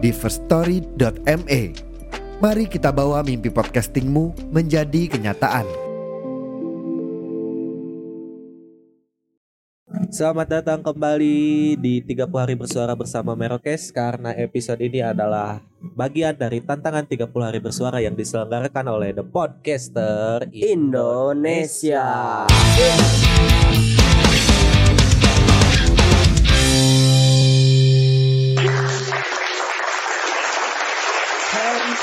di firststory.me. Mari kita bawa mimpi podcastingmu menjadi kenyataan. Selamat datang kembali di 30 hari bersuara bersama Merokes karena episode ini adalah bagian dari tantangan 30 hari bersuara yang diselenggarakan oleh The Podcaster Indonesia. Hari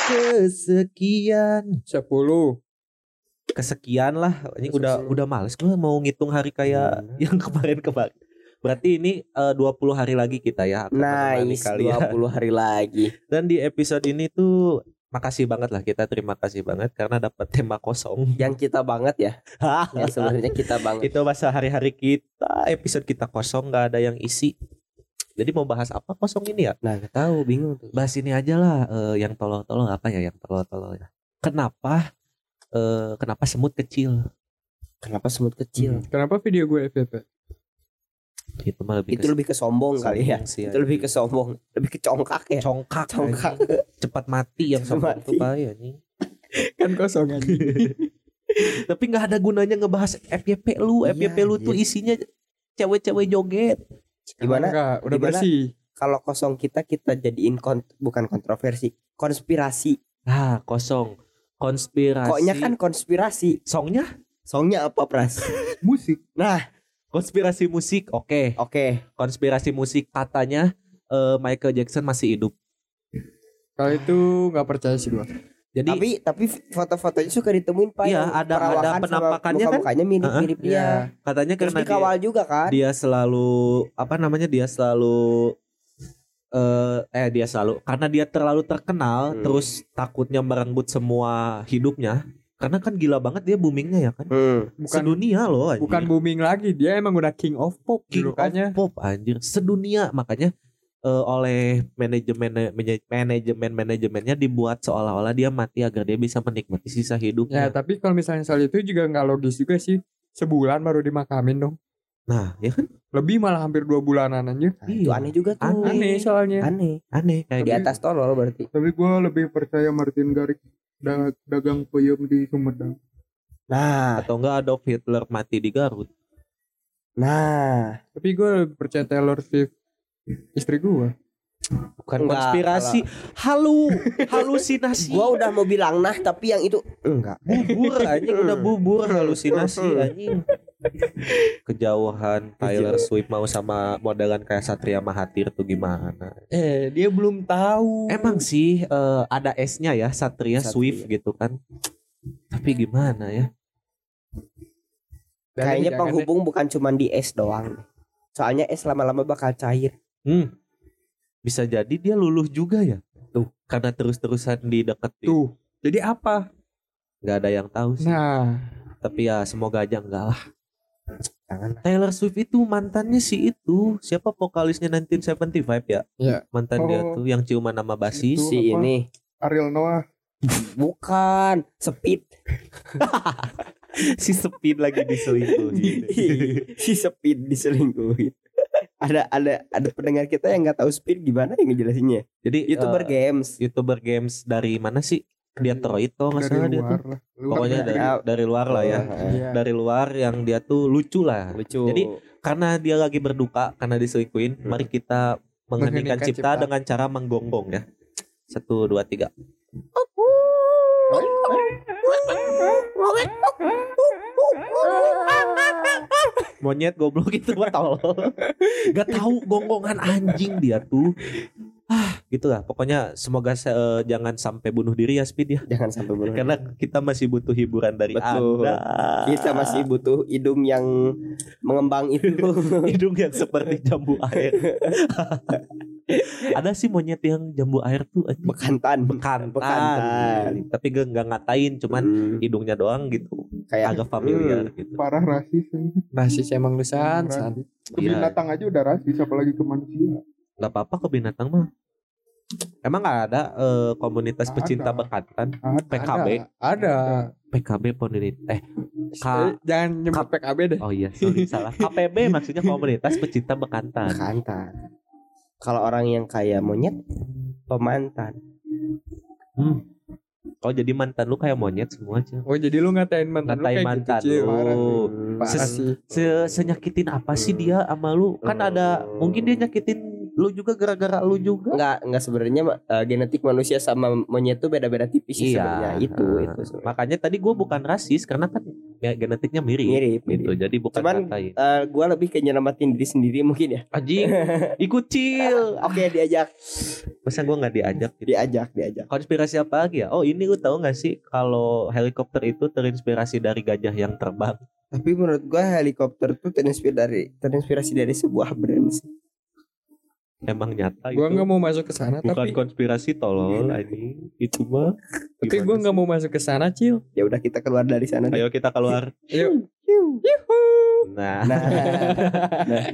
kesekian Sepuluh. kesekian lah ini udah udah males gue mau ngitung hari kayak yang kemarin-kemarin berarti ini eh, 20 hari lagi kita ya Nice, kalian. 20 hari lagi. Dan di episode ini tuh makasih banget lah kita terima kasih banget karena dapat tema kosong. Yang kita banget ya. Yang sebenarnya kita banget. Itu masa hari-hari kita episode kita kosong nggak ada yang isi. Jadi mau bahas apa kosong ini ya? Nah, gak tahu bingung tuh. Bahas ini aja lah eh, yang tolol-tolol apa ya yang tolol-tolol ya. Kenapa eh, kenapa semut kecil? Kenapa semut kecil? Kenapa video gue FVP? Itu mah lebih Itu lebih ke sombong kali ya. sih, Itu lebih ke sombong, lebih ke congkak ya. congkak. Congkak. Cepat mati yang Cepat sombong mati. itu bahaya nih. Kan kosong aja. Tapi nggak ada gunanya ngebahas FYP lu. Iya, FYP lu tuh isinya cewek-cewek joget. Gimana? Enggak, udah Gimana? bersih. Kalau kosong kita kita jadiin kont bukan kontroversi, konspirasi. Nah, kosong. Konspirasi. Koknya kan konspirasi. songnya Songnya apa, Pras? Musik. Nah, konspirasi musik. Oke. oke. Konspirasi musik katanya eh, Michael Jackson masih hidup. Kalau itu nggak percaya sih gua. Jadi Tapi tapi foto-fotonya suka ditemuin Pak. Iya, ada- ada perawakan sama penampakannya kan? muka-mukanya mirip-mirip Iya. dia. katanya Terus karena dia, dikawal juga kan? dia selalu apa namanya? Dia selalu eh eh dia selalu karena dia terlalu terkenal Hmm. terus takutnya merenggut semua hidupnya. Karena kan gila banget dia boomingnya ya kan. Hmm. Bukan Sedunia loh anjir. bukan booming lagi, dia emang udah king of pop King julukannya. of Pop anjir sedunia makanya eh, oleh manajemen manajemen manajemen manajemennya dibuat seolah-olah dia mati agar dia bisa menikmati sisa Ya, hidupnya. tapi kalau misalnya soal itu juga nggak logis juga sih. Sebulan baru dimakamin dong. Nah, ya kan Lebih malah hampir dua bulanan anjir. Nah, itu Iya. aneh juga tuh. Aneh. Aneh soalnya. Aneh. aneh kayak Di atas tolol berarti. Tapi gue lebih percaya Martin Garrix da- dagang peyem di Sumedang. Nah, atau enggak Adolf Hitler mati di Garut. nah. Tapi gue lebih percaya Taylor Swift istri gua. Bukan Enggak, konspirasi, halu, halusinasi. Gua udah mau bilang nah tapi yang itu enggak. bubur anjing udah bubur halusinasi anjing. Kejauhan Taylor Swift mau sama modelan kayak Satria Mahathir tuh gimana? Eh, dia belum tahu. Emang sih eh, ada S-nya ya Satria, Satria. Swift gitu kan. Tapi gimana ya? Dan kayaknya penghubung bukan cuma di es doang. Soalnya es lama-lama bakal cair. Hmm. Bisa jadi dia luluh juga ya. Tuh, karena terus-terusan dideketin. deh. Tuh. Jadi apa? Nggak ada yang tahu sih. Nah, Tapi ya semoga aja enggak lah. Jangan. Taylor Swift itu mantannya si itu. Siapa vokalisnya 1975 ya? Iya. Mantan dia Oh. tuh yang ciuman nama basi. Itu Si apa? ini Ariel Noah. bukan speed. si Speed lagi diselingkuhin. si speed diselingkuhin. Ada ada ada pendengar kita yang nggak tahu speed gimana yang ngejelasinnya. Jadi YouTuber eh, games. YouTuber games dari mana sih? Dia Detroit tuh nggak salah dia tuh. luar lah. Luar Pokoknya dari dari luar lah ya. iya. Dari luar yang dia tuh lucu lah. lucu. Jadi karena dia lagi berduka karena diselingkuhin, mari kita mengheningkan cipta, cipta. dengan cara menggonggong ya. Satu dua tiga. Monyet goblok itu mah tolol. Gak tahu gonggongan anjing dia tuh. Ah, gitu lah. Pokoknya semoga se- eh, jangan sampai bunuh diri ya Speed ya. jangan sampai bunuh. Karena kita masih butuh hiburan dari Betul. Anda. kita masih butuh hidung yang mengembang itu. hidung yang seperti jambu air. Ada sih monyet yang jambu air tuh. Bekantan. bekantan. Bekantan. Tapi gak nggak ngatain, cuman Hmm, hidungnya doang gitu. Kayak Agak familiar gitu. Parah rasis. Rasis emang lu san. Ke Iya. binatang aja udah rasis apalagi ke manusia. Gak apa-apa ke binatang mah. Emang gak ada eh, komunitas Ada. pecinta bekantan? Ada. PKB, Ada. PKB komunitas. Eh, Eh, K- Jangan nyebut PKB deh. oh iya, sorry salah. KPB maksudnya komunitas pecinta bekantan. bekantan. Kalau orang yang kayak monyet pemantan. Hmm. Oh jadi mantan lu kayak monyet semua aja. Oh jadi lu ngatain mantan lu Ngatain kayak mantan gitu, lu. Parah Ses- sih. Se senyakitin apa sih dia sama lu? Kan ada mungkin dia nyakitin lu juga gara-gara lu juga. Enggak, enggak sebenarnya eh, genetik manusia sama monyet tuh beda-beda tipis sih Iya. sebenarnya. Itu, Ah. itu sebenarnya. Makanya tadi gua bukan rasis karena kan genetiknya mirip. Mirip, Gitu. mirip. Jadi bukan Cuman, ngatain. Eh, gua lebih ke nyelamatin diri sendiri mungkin ya. Anjing, ikut chill. Oke, diajak, Masa gua nggak diajak gitu? diajak, diajak. Konspirasi apa lagi ya? Oh ini lu tahu nggak sih kalau helikopter itu terinspirasi dari gajah yang terbang? Tapi menurut gua helikopter tuh terinspirasi dari terinspirasi dari sebuah brand sih. Emang nyata Gua itu? nggak mau masuk ke sana Bukan tapi konspirasi tolol anjing. Itu mah. tapi gua nggak mau masuk ke sana, Cil. Ya udah kita keluar dari sana. deh. Ayo kita keluar. Ayo. Nah, Nah, nah.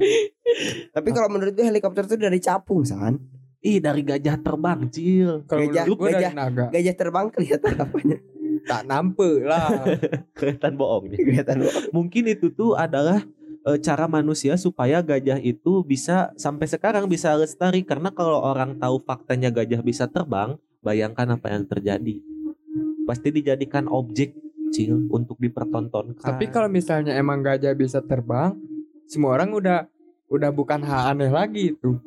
Tapi kalau menurut gua helikopter tuh dari capung, San. ih dari gajah terbang, Cil. Kalau Gajah- gajah- naga. Gajah terbang kelihatan apanya? Tak nampe lah. Kelihatan bohongnya. Kelihatan doang. Mungkin itu tuh adalah eh, cara manusia supaya gajah itu bisa sampai sekarang bisa lestari karena kalau orang tahu faktanya gajah bisa terbang, bayangkan apa yang terjadi. Pasti dijadikan objek Cil untuk dipertontonkan. Tapi kalau misalnya emang gajah bisa terbang, semua orang udah udah bukan hal aneh lagi itu.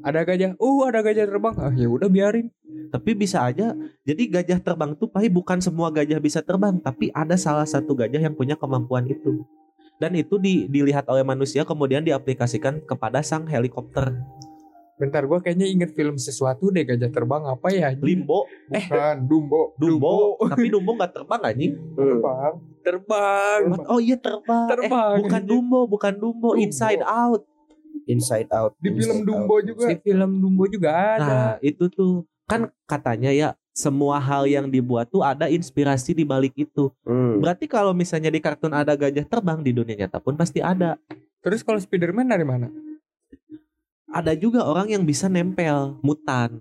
Ada gajah, uh ada gajah terbang, ah ya udah biarin. tapi bisa aja jadi gajah terbang tuh pai bukan semua gajah bisa terbang tapi ada salah satu gajah yang punya kemampuan itu dan itu di- dilihat oleh manusia kemudian diaplikasikan kepada sang helikopter Bentar gua kayaknya inget film sesuatu deh gajah terbang apa ya? limbo Bukan Dumbo. dumbo tapi dumbo nggak terbang anjing Terbang. Terbang. oh iya terbang, Terbang, Eh, bukan dumbo bukan dumbo, Dumbo. inside out Inside out. Di film Inside Dumbo Out. juga. Si film Dumbo juga ada. nah itu tuh kan katanya ya semua hal yang dibuat tuh ada inspirasi di balik itu Hmm. berarti kalau misalnya di kartun ada gajah terbang di dunia nyata pun pasti ada Terus kalau Spiderman dari mana? ada juga orang yang bisa nempel mutan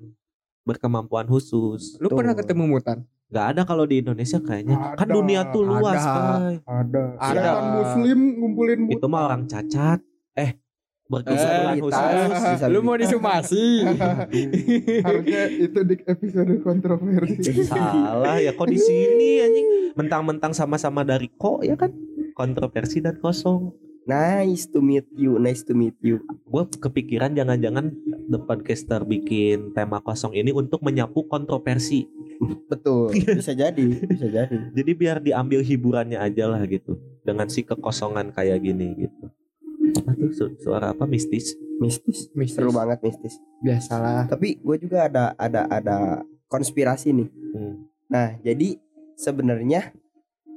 berkemampuan khusus. Lu Tuh. pernah ketemu mutan? Nggak ada kalau di Indonesia kayaknya. Kan Ada, dunia tuh luas, ada. Kai. Ada. Ada. Setan muslim ngumpulin mutan. Itu mah orang cacat. Eh, berkebutuhan Eh, khusus. Lu mau disumasi? Harusnya itu di episode kontroversi. Salah ya kok di sini anjing. Mentang-mentang sama-sama dari kok ya kan. Kontroversi dan kosong. Nice to meet you. Nice to meet you. Gue kepikiran jangan-jangan The Podcaster bikin tema kosong ini untuk menyapu kontroversi. Betul. Bisa jadi. Bisa jadi. Jadi biar diambil hiburannya aja lah gitu. Dengan si kekosongan kayak gini gitu. Aduh, su- suara apa mistis? Mistis. Mistis. Seru banget mistis. Biasalah. Tapi gue juga ada ada ada konspirasi nih. Hmm. Nah, jadi sebenarnya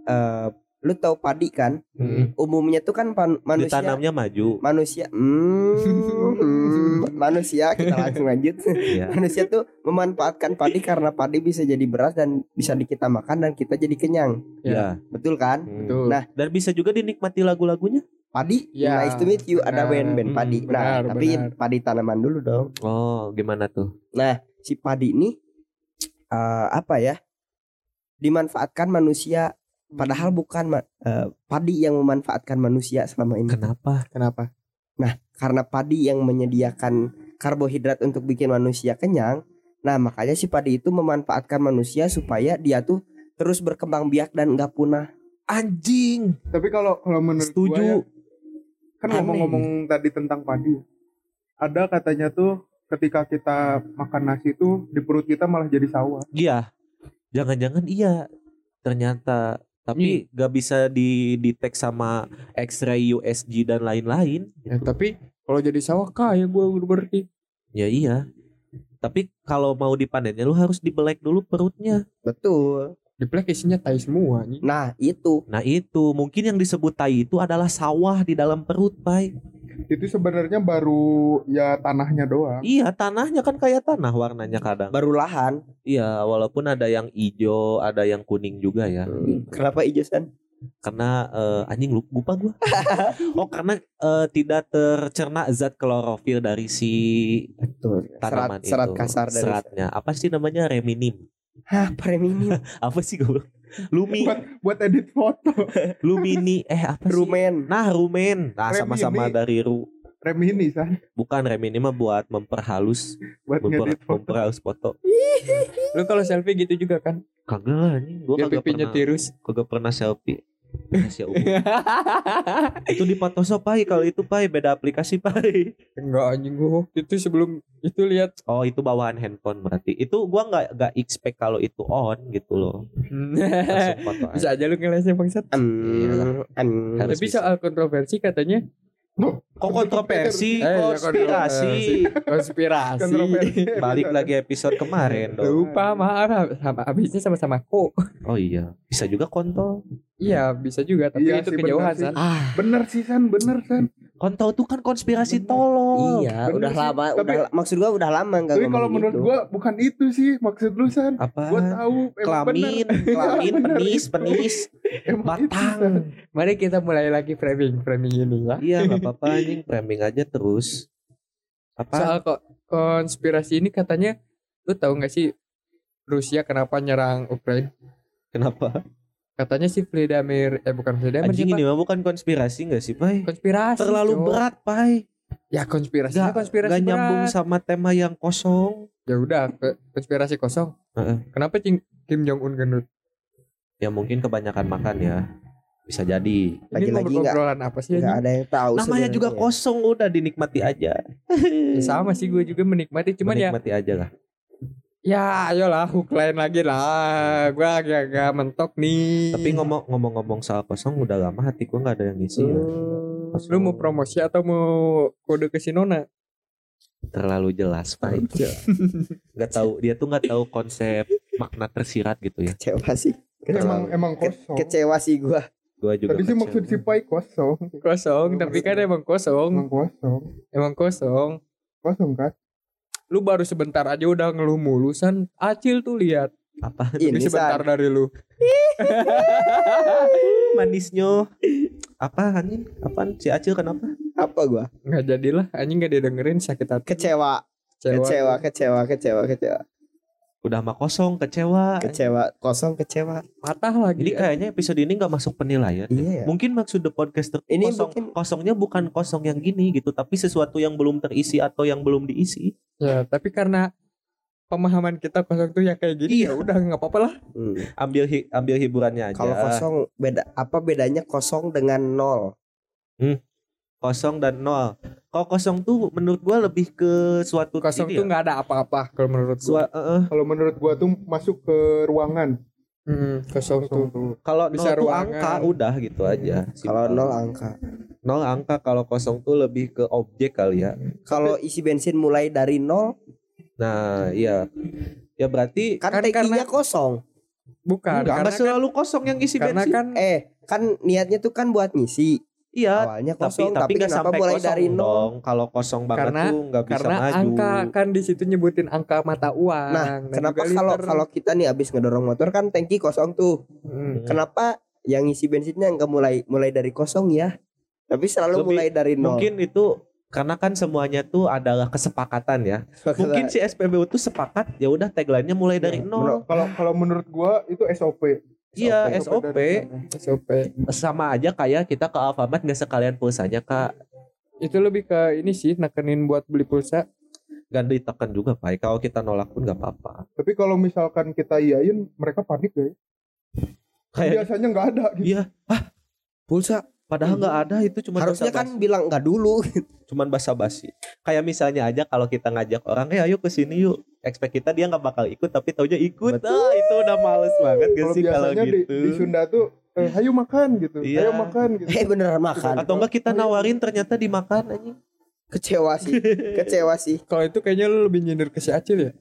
eh lu tahu padi kan? Mm-mm. Umumnya tuh kan pan- manusia Ditanamnya maju. manusia hmm, hmm, manusia kita langsung lanjut. ya. manusia tuh memanfaatkan padi karena padi bisa jadi beras dan bisa di- kita makan dan kita jadi kenyang. Ya. Betul kan? Hmm. Betul. Nah, Dan bisa juga dinikmati lagu-lagunya. Padi, Ya, nice to meet you. Ada benar. band-band Hmm, padi. nah, benar, tapi benar. padi tanaman dulu dong. Oh, gimana tuh? Si padi ini eh, apa ya? Dimanfaatkan manusia padahal bukan ma- eh, padi yang memanfaatkan manusia selama ini. Kenapa? Kenapa? Karena padi yang menyediakan karbohidrat untuk bikin manusia kenyang. Nah, makanya si padi itu memanfaatkan manusia supaya dia tuh terus berkembang biak dan nggak punah. Anjing. Tapi kalau kalau menurut gua ya, Setuju. Kan ngomong-ngomong tadi tentang padi. Ada katanya tuh ketika kita makan nasi tuh di perut kita malah jadi sawah. Iya. Jangan-jangan iya. Ternyata tapi gak bisa didetek sama X-ray USG dan lain-lain. Ya, gitu. tapi kalau jadi sawah kaya gue berarti. Ya iya. Tapi kalau mau dipanennya lu harus dibelek dulu perutnya. Betul. Di plek isinya tai semua anjing. Nah itu Nah itu mungkin yang disebut tai itu adalah sawah di dalam perut, Pai. Itu sebenarnya baru ya tanahnya doang. Iya, tanahnya kan kayak tanah warnanya kadang. baru lahan. Iya, walaupun ada yang hijau, ada yang kuning juga ya. Kenapa hijau san? Karena eh, anjing lupa gua. oh, karena eh, tidak tercerna zat klorofil dari si Betul. Serat, tanaman serat itu. kasar dari seratnya. Apa sih namanya? Reminim. Hah, premium. Apa sih gue? Lumi, Buat buat edit foto. lumini, eh apa sih? Rumen. Nah, rumen. Nah, sama-sama dari ru. Remini san Bukan remini mah buat memperhalus, buat memper, foto. memperhalus foto. Lu kalau selfie gitu juga kan? Kagak lah anjing, gua Biar kagak pernah, tirus. kagak pernah selfie. Rahasia umum. itu di Photoshop pai kalau itu pai beda aplikasi pai. Enggak anjing gua waktu itu sebelum itu lihat Oh itu bawaan handphone berarti. Itu gua nggak nggak expect kalau itu on gitu loh. Aja. bisa aja lu ngelesnya bangsat. Hmm, hmm. Harus Tapi bisa. soal kontroversi katanya Kok kontroversi, Eh, ya, konspirasi. konspirasi. Balik lagi episode kemarin dong. Lupa maaf sama habisnya sama-sama kok. Oh iya, bisa juga kontol. Iya bisa juga tapi Iya itu sih, kejauhan benar sih. san. Ah, Bener sih san, bener san. Kontol tuh kan konspirasi tolol. Iya, bener udah sih. lama, Tapi- udah maksud gua udah lama enggak Tapi kalau menurut gua bukan itu sih maksud lu san. Apa? Gua tahu emang Kelamin, bener. kelamin, bener penis, penis, Emang itu, batang. Mari kita mulai lagi framing framing ini ya. Iya, nggak apa-apa anjing, framing aja terus. Apa? Soal kok konspirasi ini katanya lu tahu nggak sih Rusia kenapa nyerang Ukraina? Kenapa? Katanya si Vladimir eh bukan Vladimir Anjing siapa? ini mah bukan konspirasi nggak sih, Pai? konspirasi. Terlalu Cok. berat, Pai. Ya konspirasi Nggak, konspirasi nggak berat. nyambung sama tema yang kosong. Ya udah ke- konspirasi kosong. Heeh. Kenapa Kim, Kim Jong Un gendut? Ya mungkin kebanyakan makan ya. Bisa jadi. Ini Lagi-lagi nggak- ngobrol-ngobrolan apa sih? Enggak anjing? ada yang tahu Namanya juga sebenarnya. kosong udah dinikmati aja. Ya, sama sih gue juga menikmati cuman ya Menikmati aja lah. Ya ayolah hook lain lagi lah gue agak-agak mentok nih Tapi ngomong ngomong-ngomong soal kosong udah lama hati gua nggak ada yang ngisi ya. Hmm. Kosong. lu mau promosi atau mau kode ke si Nona terlalu jelas, Pai. Nggak tahu dia tuh nggak tahu konsep makna tersirat gitu ya. Kecewa sih. Emang Kecewa, emang Ke- kosong. kecewa sih gua. Gua juga Tadi sih maksud si Pai kosong. kosong tapi kan emang kosong Emang kosong. emang kosong Kosong kan? Lu baru sebentar aja udah ngeluh mulusan acil tuh lihat apa Ini ini sebentar San. dari lu manisnya apa anjing apaan si Acil kenapa Apa gua? nggak jadilah anjing nggak didengerin sakit hati Kecewa. Kecewa. Kecewa, kecewa, kecewa, kecewa. Udah mah kosong kecewa Kecewa, kosong kecewa. patah lagi jadi kayaknya episode ini nggak masuk penilaian Iya ya. mungkin maksud the podcaster Ini kosong mungkin- kosongnya bukan kosong yang gini gitu tapi sesuatu yang belum terisi atau yang belum diisi ya tapi karena pemahaman kita kosong tuh ya kayak gini Iya. ya udah nggak apa-apa lah Hmm. ambil hi- ambil hiburannya aja Kalau kosong beda apa bedanya kosong dengan nol? Kosong dan nol. Kalau kosong tuh menurut gua lebih ke suatu kosong tuh ya, nggak ada apa-apa kalau menurut sua- gua. Eh, eh, Kalau menurut gua tuh masuk ke ruangan. Hmm, kosong tuh Kosong tuh. kalau nol tuh angka udah gitu aja. Kalau nol angka. nol angka kalau kosong tuh lebih ke objek kali ya. Kalau isi bensin mulai dari nol, nah iya. Ya berarti kan, Kan tankinya kosong. bukan enggak, karena enggak kan, selalu kosong yang isi karena bensin. kan Eh, kan niatnya tuh kan buat ngisi. Iya Awalnya tapi kosong, tapi tapi, nggak kenapa sampai mulai kosong dari nol? dong kalau kosong banget Karena- tuh nggak bisa karena maju angka kan di situ nyebutin angka mata uang Nah, kenapa kalau liter. kalau kita nih abis ngedorong motor kan tangki kosong tuh. Hmm. Kenapa yang isi bensinnya nggak mulai mulai dari kosong ya? Tapi selalu Lebih- mulai dari nol. mungkin itu karena kan semuanya tuh adalah kesepakatan ya mungkin si SPBU tuh sepakat ya udah tagline-nya mulai dari Iya, nol Kalau kalau menurut gua itu SOP. Iya SOP SOP sama aja kayak kita ke Alfamart nggak sekalian pulsanya kak. Itu lebih ke ini sih nekenin buat beli pulsa. Gak ditekan juga pak. Kalau kita nolak pun nggak apa-apa. Tapi kalau misalkan kita iyain, mereka panik gak ya? Kan kayak biasanya nggak ada gitu. iya. Pulsa? Padahal nggak ada itu cuma harusnya kan bilang nggak dulu. cuman basa-basi. Kayak misalnya aja kalau kita ngajak orang, eh ayo ke sini yuk. Expect kita dia nggak bakal ikut tapi taunya ikut. Betul. Ah, itu udah males banget gak Kalau sih kalau biasanya di, gitu. di Sunda tuh, eh, ayo makan gitu, Iya. ayo makan gitu. eh beneran makan. Atau enggak kita nawarin ternyata dimakan anjing. Kecewa sih, kecewa sih. kalau itu kayaknya lu lebih nyindir ke si Acil ya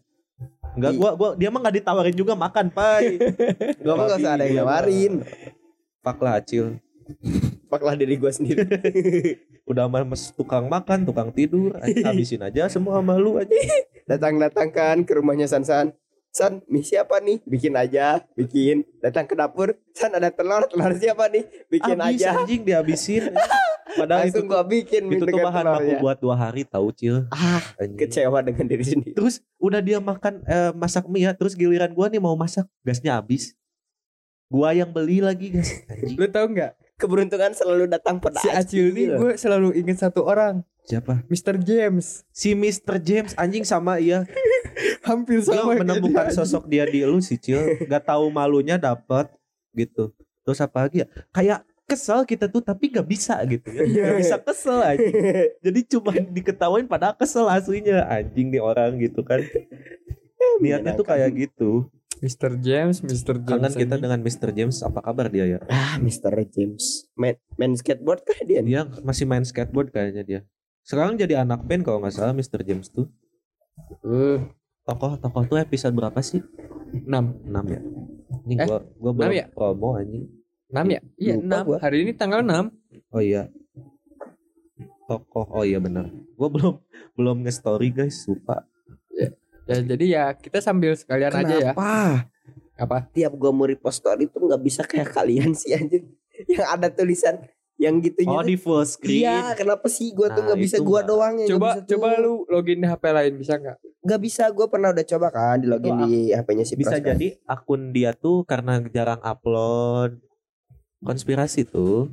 Enggak gua gua dia mah nggak ditawarin juga makan, Pai. Gua mah gak usah ada yang nawarin. Pak lah Acil. Paklah diri gua sendiri. Udah mes- tukang makan, tukang tidur, habisin aja semua sama lu aja. Datang-datang kan ke rumahnya San-San. San, mie siapa nih? Bikin aja, bikin. Datang ke dapur, San ada telur, telur siapa nih? Bikin Habis aja. anjing dihabisin. Padahal itu gua bikin itu tuh bahan telurnya. buat dua hari tahu Cil. Ah, Anjing. kecewa dengan diri sendiri. Terus udah dia makan eh, masak mie ya, terus giliran gua nih mau masak, gasnya habis. Gua yang beli lagi gas. Anjing. Lu tau nggak? Keberuntungan selalu datang pada Si Acil nih gue selalu inget satu orang, Siapa? Mr. James. Si Mr. James anjing sama iya. Hampir sama kayak menemukan dia. sosok dia di lu sih Cil. Gak tahu malunya dapat gitu. Terus apa lagi ya? Kayak kesel kita tuh tapi gak bisa gitu ya. Iya. Gak bisa kesel anjing. Jadi cuma diketawain padahal kesel aslinya anjing nih orang gitu kan. Niatnya tuh kayak gitu. Mr. James, Mr. James. Kangen kita dengan Mr. James. Apa kabar dia ya? Ah, Mr. James. Main, main skateboard kah dia? Dia masih main skateboard kayaknya dia. Sekarang jadi anak band kalau nggak salah Mr. James tuh. Eh, Tokoh-tokoh tuh episode berapa sih? enam, 6 ya. Ini Eh, gua gua belum ya? promo anjing. enam ya? Iya, Lupa enam. gua. Hari ini tanggal enam. Oh iya. Tokoh. Oh iya benar. Gua belum belum nge-story guys, lupa. Ya, jadi ya kita sambil sekalian aja ya. Kenapa? Apa? Tiap gua mau repost story tuh nggak bisa kayak kalian sih anjing. Yang ada tulisan yang gitunya. Oh di full screen. Iya, kenapa sih gua tuh Nah, nggak bisa itu gua doang yang Coba bisa coba tuh. lu login di HP lain bisa nggak? nggak bisa gua pernah udah coba kan di login Itu di HP-nya si Bisa jadi akun dia tuh karena jarang upload konspirasi tuh.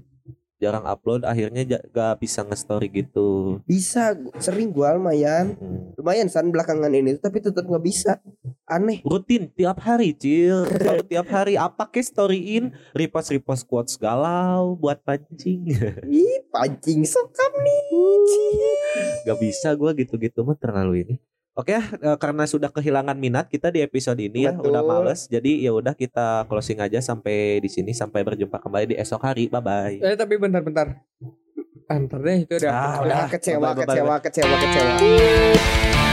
Jarang upload akhirnya gak bisa nge-story gitu. bisa sering gua lumayan. Hmm. lumayan san belakangan ini tapi tetap nggak bisa. Aneh. Rutin tiap hari cil. Selalu tiap hari apa ke storyin? Repost repost quotes galau buat pancing. Ih pancing sokap nih gak bisa gua gitu-gitu mah terlalu ini oke eh, karena sudah kehilangan minat kita di episode ini ya Betul. udah males jadi ya udah kita closing aja sampai di sini sampai berjumpa kembali di esok hari bye bye Eh tapi bentar-bentar. Antar deh itu udah. Ah, udah udah. kecewa Bye, bye, bye, kecewa kecewa kecewa